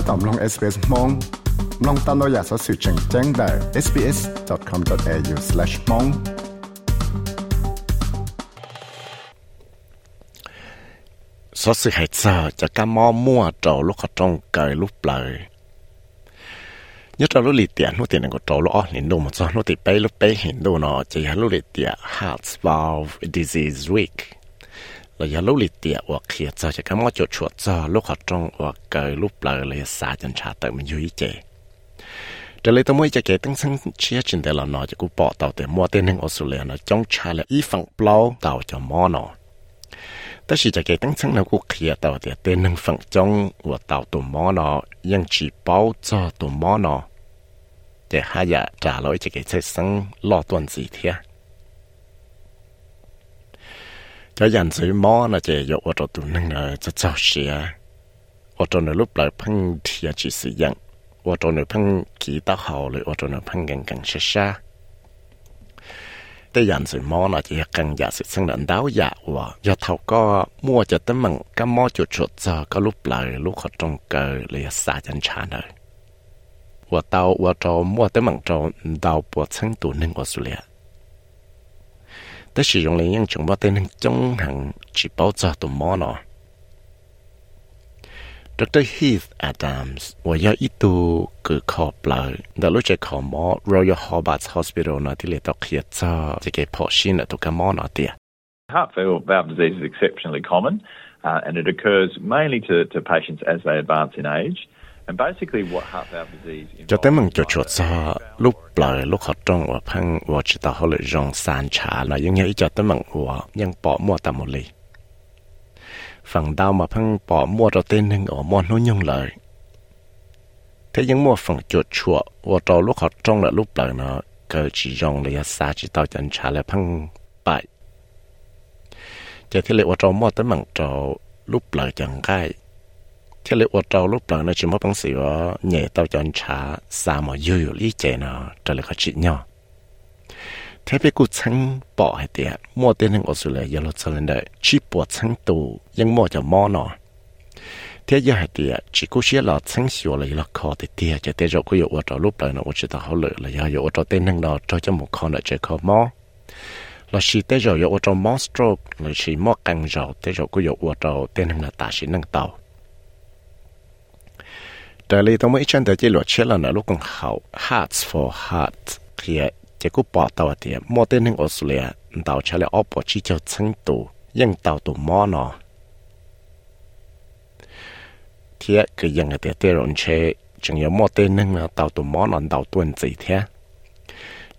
ถ้าตอมลง SBS มองลองตามเราอยากสอสื่อแจ้งแจ้งได้ sbs.com.au/mong สอสื่อให้เจอจะกำมอมั่วโจลูกขจงเกยลูกเปลยnhớ cho lúc lì tiền lúc tiền này có trâu lỗ liền đồ một số lúc tiền bay lúc bay hiện đồ nó chỉ là lúc lì tiền heart valve disease week là giờ lúc lì tiền hoặc khi cho chỉ cái món chuột chuột cho lúc họ trong hoặc cái lúc là là xa chân trả tự mình vui chế trở lại tôi mới cho cái tăng sinh chia trên đây là nó chỉ cũng bỏ tàu để mua tên hình Australia nó trong trả là ý phẳng bao tàu cho mò nó 但是就嘅等层那个企到嘅电能分钟和到到么呢，ยัง只包咗到么呢？แต่หายาจ่าลอยจะ嘅ใช้生落段字贴。就人水么呢？就有我做到能呢，就做事啊。我 cái dàn sử mò là chỉ dụ ở trong tủ nâng là cho cho xìa. Ở trong này lúc lại phăng thìa chỉ sử dụng ở trong này phăng kỹ tao hậu lại ở trong này phăng gần gần xa xa. Cái dàn sử mò là chỉ gần giả sử sinh lãnh đáo giả và giờ thầu có mua cho tấm mừng cái mò chuột chỗ giờ có lúc lại, lúc họ trong cờ lấy xa chân cha nữa và tao và trò mua tấm mừng trò đào bộ chân tủ nâng của sù liệt แต่使用เลยยังจงบ่เต้นจงหังจีเป้าจ่อตัวมอเนาะดรฮีธอดัมส์ว่าย่ออีตูคือขอเปล่าแต่รู้จักขอหมอ Royal Hobart Hospital นะที่เลตอกเขียจ่อจะเก็บพอชินตุกมอเนาะเตีย Heart failure valve disease is exceptionally common uh, and it occurs mainly to, to patients as they advance in age. cho tới mình cho chuột sa lúc lời lúc họ trong và phăng và chỉ ta họ lại rong sàn trả là những nghĩ cho tới mình và nhưng bỏ mua tạm một lì. Phần đau mà phăng bỏ mua rồi tên nên ở mua nó nhung lời. Thế những mua phần chuột chuột và trò lúc họ trong là lúc lời nó cơ chỉ rong lấy sa chỉ tao chẳng trả là phăng bại. Cho thế lại và trò mua tới mình cho lúc lời chẳng gai thế là ở trò lúc lời nó chỉ mua bằng sự nhẹ tao chân trả xa mà dư lý chế nó trở lại khó chỉ nhau thế bây cụ chẳng bỏ hay tiệt mua tên hàng Australia giờ lột lên đấy chỉ bỏ chẳng tù, nhưng mua cho mò nó. Thế giờ hay tiệt chỉ cụ sẽ là chẳng xíu là là khó thì tiệt cho thế rồi có ở trong lúc này nó chỉ ta hậu lợi là giờ ở trong tên hàng đó cho cho một con là chỉ khó mò. Là chỉ thế rồi ở trong mò stroke, là chỉ mò căng rồi thế rồi có ở trong tên hàng là ta chỉ nâng tàu. แต่ลีต้องไม่ฉันแต่จะหลวดเชื่อนะลูกของเขา hearts for heart เขียจะกูปอตัวเดียมอเตนึงออสเลียดาวเชื่ออปอชิเจ้าชั้งตูยังดาวตูมอนอเทียก็ยังเดียเตรอนเชจึงยังมอเตนึงนะดาวตูมอนอนดาวตัวนจีเทีย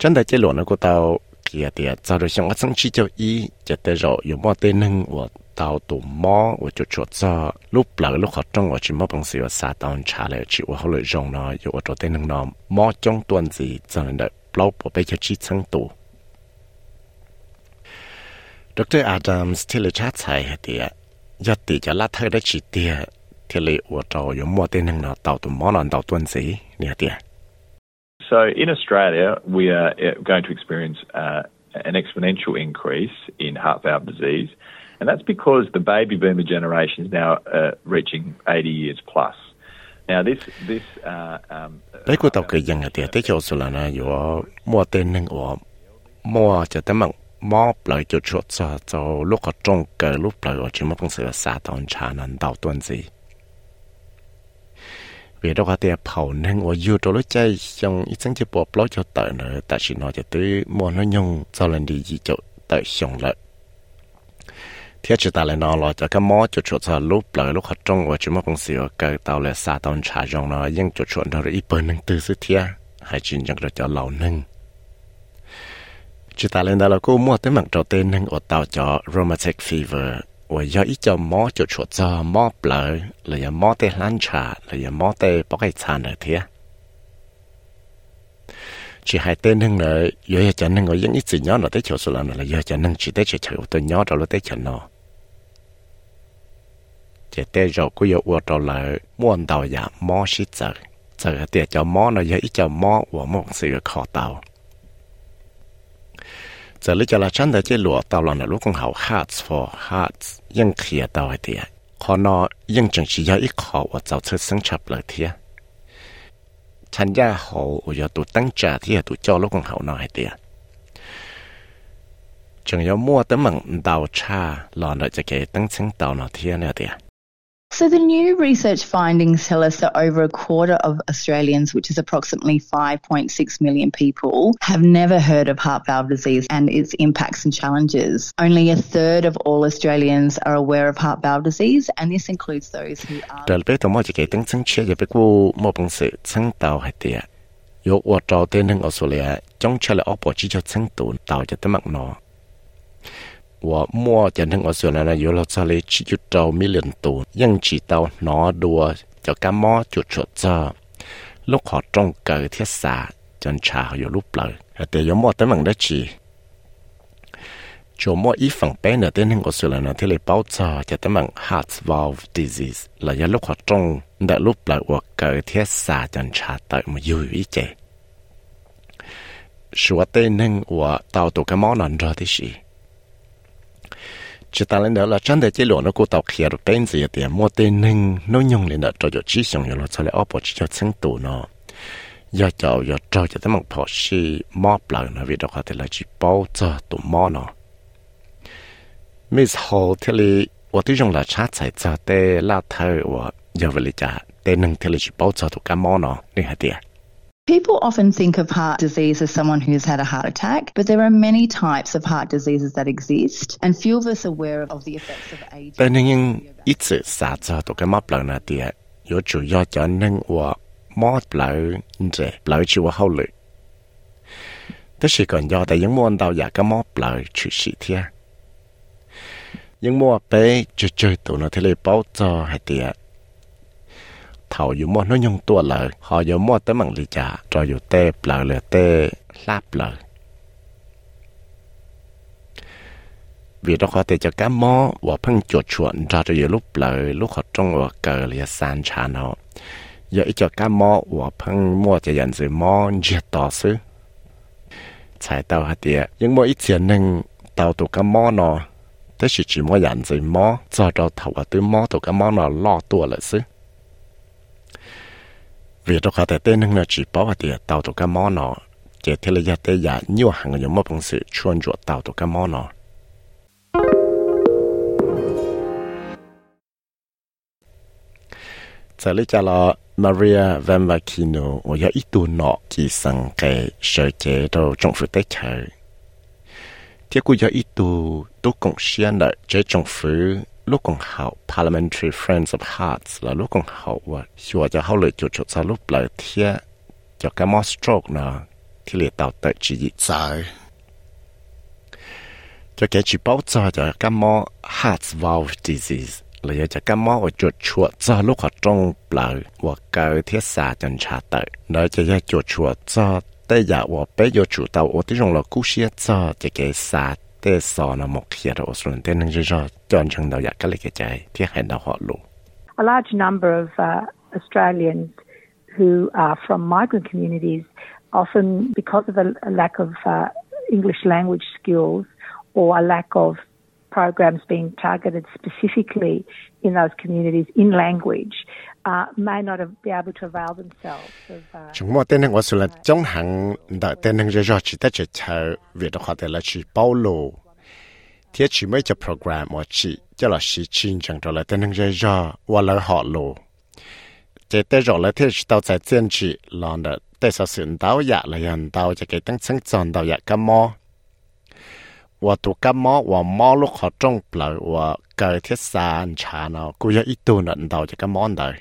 ฉันแต่จะหลวดนะกูดาวเขียเดียจะรู้สึกว่าชั้งชิเจ้าอีจะเตรอยู่มอเตนึงว่า tàu tụ mò và chỗ chỗ cho lúc lỡ lúc họ trong ở chỉ mò bằng sự sa tàu trả lại chịu họ lợi dụng nó dù ở chỗ tên nông nòm mò trong tuần gì cho nên đợi lâu bỏ bê cho chi sang tù Dr. Adams thì lời trả sai hết tiệt giờ thì cho lá thay đã chỉ tiệt thì lời ở chỗ dù mò tên nông nòm tàu tụ mò nòm tàu tuần gì nè tiệt So in Australia, we are going to experience uh, an exponential increase in heart valve disease and that's because the baby boomer generation is now uh, reaching 80 years plus. Now this this uh, um, uh, đấy của tàu cái dân thì tới chỗ số là nó có mua tên nâng ổ mua cho tới mạng mua lại cho chuột cho cho lúc ở trong cái lúc lại ở chỉ mà công sự xã tàu trà nên tàu tuần gì vì đó có thể phẩu nâng ổ yêu cho lúc chơi trong ít sáng chỉ bộ lót cho tờ nữa tại chỉ nó cho tới mua nó nhung cho lần đi gì chỗ tờ xong lợi thiết chỉ ta lại nó là cho cái mỏ cho chuột cho lúc lại lúc học trong và chúng mà sự cái tàu lại xa tàu trả rong nó nhưng cho chuột đó ít bơi nâng từ sự thiết hay chỉ nhận được cho lâu nâng. Chỉ ta lên đó là cô mua tới mạng trò tên nâng ở tàu cho rheumatic fever, và do ít cho mỏ cho chuột cho mỏ lại là do mỏ tê lan trà, là do mỏ tê bóc cái chàn nữa thiết chỉ hai tên nâng nữa giờ cho nâng ở ít gì nhỏ nó tới chỗ số là là giờ cho nâng chỉ tới chỗ tôi nhỏ rồi tới chỗ nó chỉ tới rồi cũng có ở đó là muốn tàu ya mò xí giờ giờ để cho mò nó giờ ít cho mò và một sự khó tàu giờ lấy cho là chân để chế lụa tàu là lúc con hậu hearts for hearts ยังเคลียร์ตาวไอเดีย khó nó nhưng chẳng chỉ do ít khó và giáo sư sinh chập lời thiệt thành ra hậu và tụ tăng trả thì tụ cho lúc còn hậu nói tiệt chẳng có mua tấm bằng đào cha lò đợi cho cái tăng sinh đào nó thiệt nữa tiệt So, the new research findings tell us that over a quarter of Australians, which is approximately 5.6 million people, have never heard of heart valve disease and its impacts and challenges. Only a third of all Australians are aware of heart valve disease, and this includes those who are. 我摸前天我算了呢，有了这里只有招米零度，因知道拿多就干么就出这，lúc họ trong cờ thiết xa chân trà họ lúc lời. Để yếu mua tới bằng đất chỉ. Chỗ mua ít phần bé nữa tên hình của sự là thì lại bao giờ cho tới bằng heart valve disease là do họ trong đã lúc lời của cờ thiết xa chân trà tới mà vui ý chè. Sửa tên hình của tàu tụ cái món là rồi thì chỉ ta lên đó là chân để chế lộ nó cố tạo kia được tên gì thì mua tên nâng nó nhung lên đó cho cho chỉ xong rồi sau lại ốp chỉ cho sáng tủ nó. Giờ cháu giờ cho cho tới một thọ xì, móp lại nó, vì đó có thể là chỉ bao giờ tụ mò nó. Miss Hall thì là tôi dùng là chát sai cho tê là thơ và giờ về lại trả tên nâng thì là chỉ bao giờ tụ cá mò nó nên hả tiệt People often think of heart disease as someone who's had a heart attack, but there are many types of heart diseases that exist, and few of us are aware of the effects of aging. 但能一直撒做都干嘛不那点？有主要就能我摸不这不就我好了。但是còn do tại những môn đào giả cái món lợi chữ sĩ thiên những môn bé chơi chơi tụi nó thế này bảo cho hay tiệt thầu dù mua nó nhung tua lợ họ dù mua tới mảng lì chả cho dù tê lợ lợ láp lợ vì đó họ thể cho cá mò và phân chuột chuột ra cho dù lúc lợ lúc họ trong và cờ lìa sàn chả nó. Giờ cho cá mò và phân mua cho dần sự mò nhiệt tỏ xứ. Chạy tàu hạt tiệt nhưng mỗi ít tiền nâng tàu tụ cá mò nó. Thế chỉ chỉ mỗi dần sự mò cho thầu và tư mò tụ cá mò nó lo tua lợ xứ vì trong khá tài tên nâng là chỉ bảo thì tàu tụ cá mò nó chỉ thế là gia tế giả nhiều hàng người mất bằng sự chuyên chuột tàu tụ cá mò nó giờ lý cha là Maria Van Vakino và do ít tuần nọ chỉ sang kề sở chế đầu trong phụ tế chờ. Thế cũng do ít tu tu cũng xuyên đợi chế trong phụ lúc còn học Parliamentary Friends of Hearts là lúc còn học và xua cho họ lợi chủ chủ sau lúc lời thia cho cái món stroke nó thì liệt tạo tới chỉ dị sai cho cái chỉ bảo cho cho cái món heart valve disease là cho cái món ở chỗ chuột cho lúc họ trong lời và cái thiết xa chân trả tới nó cho cái chỗ chuột cho tới giờ và bé chỗ chủ tàu ở tí trong là cú xia cho cho cái xa แต่ส อนมกเขียดอส่วนเต้นนึงจะจอนเชิงดาวอยากก็เลยกระจายที่ให้ดาวหอลู A large number of uh, Australians who are from migrant communities, often because of a, a lack of uh, English language skills or a lack of programs being targeted specifically in those communities in language, uh, may not have, be able to avail themselves of. Uh, chúng mua tên năng của sự là trong hàng đợi tên năng cho chỉ tới chỉ chờ việc đó họ là chỉ bao lô thiết chỉ mấy cho program mà chỉ cho là chỉ chính chẳng cho là tên năng cho và là họ lô chỉ tới rồi là thiết chỉ tao tại tiên chỉ là đợi tới sau sự đào dạ là hiện đào cho cái tăng sinh chọn đào dạ cái mò 我读个猫，我猫路口中不了，我隔天三茶呢，故意一度呢，到这个猫的，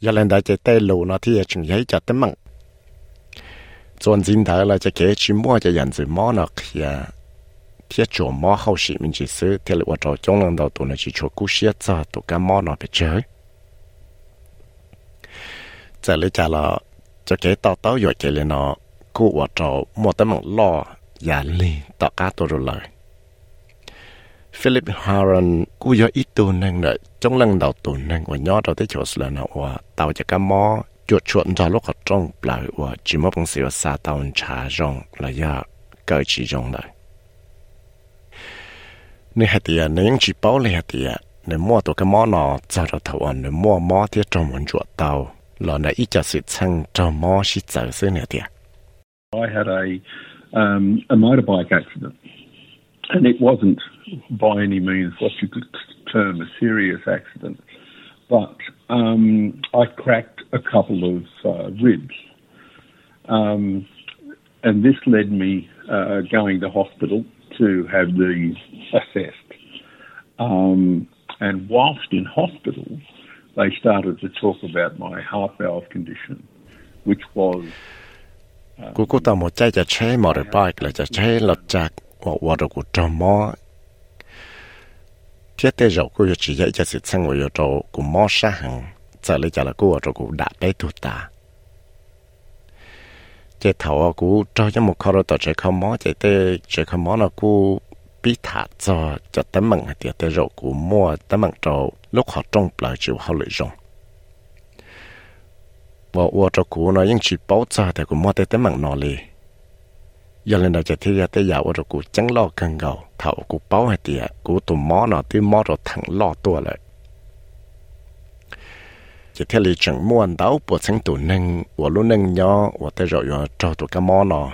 一人在这带路呢，他也从一家的门，转进头了，这给去摸这样子猫呢，去啊，贴着猫好使面去手，贴了我找中人到读呢去做故事，咋读个猫呢不着？这里家了，这给到到药给了呢，故我找摸得门了。giả li tọ cá tổ rồi Philip Harron cú do ít tu năng nợ trong lần đầu tu năng của nhó đầu tới chỗ là tàu chỉ cá mò chuột chuột ra lúc họ trong lại của chỉ mò bằng sữa sa tàu trà rong, là do cởi chỉ rong lại nên hạt tiền nên chỉ bảo là hạt tiền nên mua tổ cái mò nó cho đầu thầu mua mò thì trong một chuột tàu là này ít cho sự chăng trong mò chỉ chờ sự này tiền I had a um, a motorbike accident, and it wasn't by any means what you could term a serious accident, but um, I cracked a couple of uh, ribs, um, and this led me uh, going to hospital to have these assessed. Um, and whilst in hospital, they started to talk about my heart valve condition, which was กูกูตามหมดใจจะใช้มอเตอร์ไซค์เลยจะใช้รถจักรว่าว่าเรากูจอมอเทียเตจกูจะชี้ใจจะสิทธิ์สังเวยจะกูมอสหังจะเลยจะละกูว่าเรากูด่าได้ทุตาเจ้าทว่ากูเจ้าจะมุขเขาเราต่อใจเขามอเจ้าเตใจเขามอเรากูปิถาจอจะตั้งมั่งเดียเตจกูมัวตั้งมั่งจอลูกขอจงเปล่าจิวเขาเลยจง và ô cho cụ nó những chỉ bảo cha thì cũng mua tới tới mạng nó liền giờ lên đây chạy thấy ra tới giờ ô cho cụ chẳng lo cần gầu, thảo cụ bảo hay tiệt cụ tụi mỏ nó tụi mó rồi thằng lo tua lại. Chỉ theo lý chẳng muốn đau bộ sáng tụ nâng của luôn nâng nhỏ của tới rồi yo cho tụ cái mỏ nó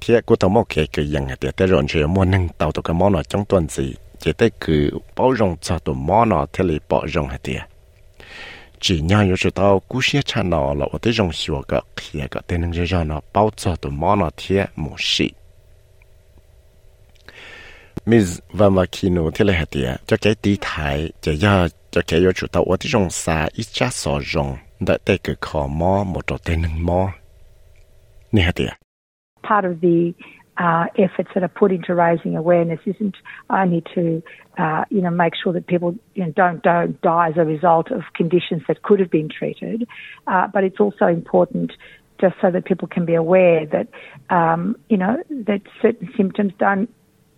thế cụ tao mỏ kể cái gì rằng thì tới rồi chỉ mua nâng tàu tụ cái mỏ nó trong tuần gì chỉ tới cứ bảo rong cho tụ mỏ nó theo lý bảo rong hay tiệt nhau yêu tao cú xe cha nó là ở tới trong sửa cái kia cái tên năng cho nó bao cho tụi món nó thiệt một xí Miss Vamakino thì là hạt cho cái tí thái cho ya cho cái yếu chủ tao ở tới trong xa ít cha sò rong đã tới cái khó mò một trò tên năng mò nè hạt Part of the uh, efforts that are put into raising awareness isn't only to, uh, you know, make sure that people you know, don't don't die as a result of conditions that could have been treated, uh, but it's also important just so that people can be aware that, um, you know, that certain symptoms don't,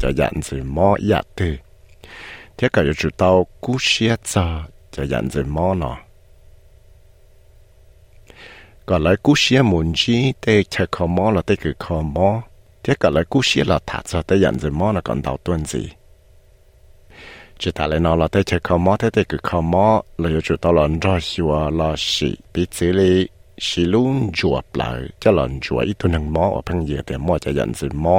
จะยันสิมอยัดทีเทียกับจุดเตากู้เชียจาจะยันสิมอเนาะก็เลยกู้เชียมุนจีเตะเชคอมอละเตะคือคอมอเทียกับเลยกู้เชียละถัดจะเตะยันสิมอนะก่อนเตาต้นสิจุดทะเลนอละเตะเชคอมอเตะเตะคือคอมอเลยจุดเตาหลอนรอชัวลอสิปิจิลีสิลุงจัวเปล่าจะหลอนจัวอีตุนังมออพังเยแต่มอจะยันสิมอ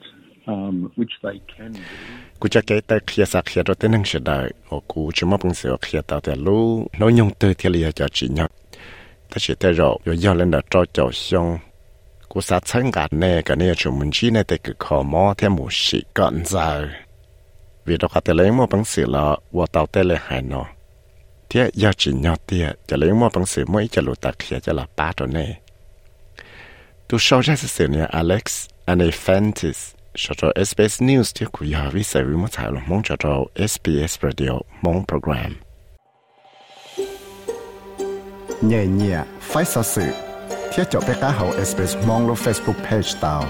um, which they can do. กูจะเกตแต่เคลียสักเคลียรถนั่งเสดายโอ้กูจะมาเป็นเสือเคลียตาแต่รู้น้อยยงเตยเทียจะจีนแต่เสียแต่เราอยู่ยอเล่นแต่จอจอชงกูสัตว์ชั้นกันแน่กันเนี่ยชุมมันจีในแต่คือขอมอเทียมูสิก่อนใจvì đó khát lấy mua bằng sự là và tàu tê lệ hải nó thế giờ chỉ nhau tiaจะlấy mua bằng sự mỗiจะlụt tạc kiaจะlà ba rồi nè tu sau ra sựเนี่ย Alex and a Fantis 小周 SBS News ที่คุยหาวิสัยวิมุถ่ายลงมองจอ SBS Radio มองโปรแกรม nhẹ nhẹ phải sợ sự thiết cho bé cá hậu SBS mong lo Facebook page tao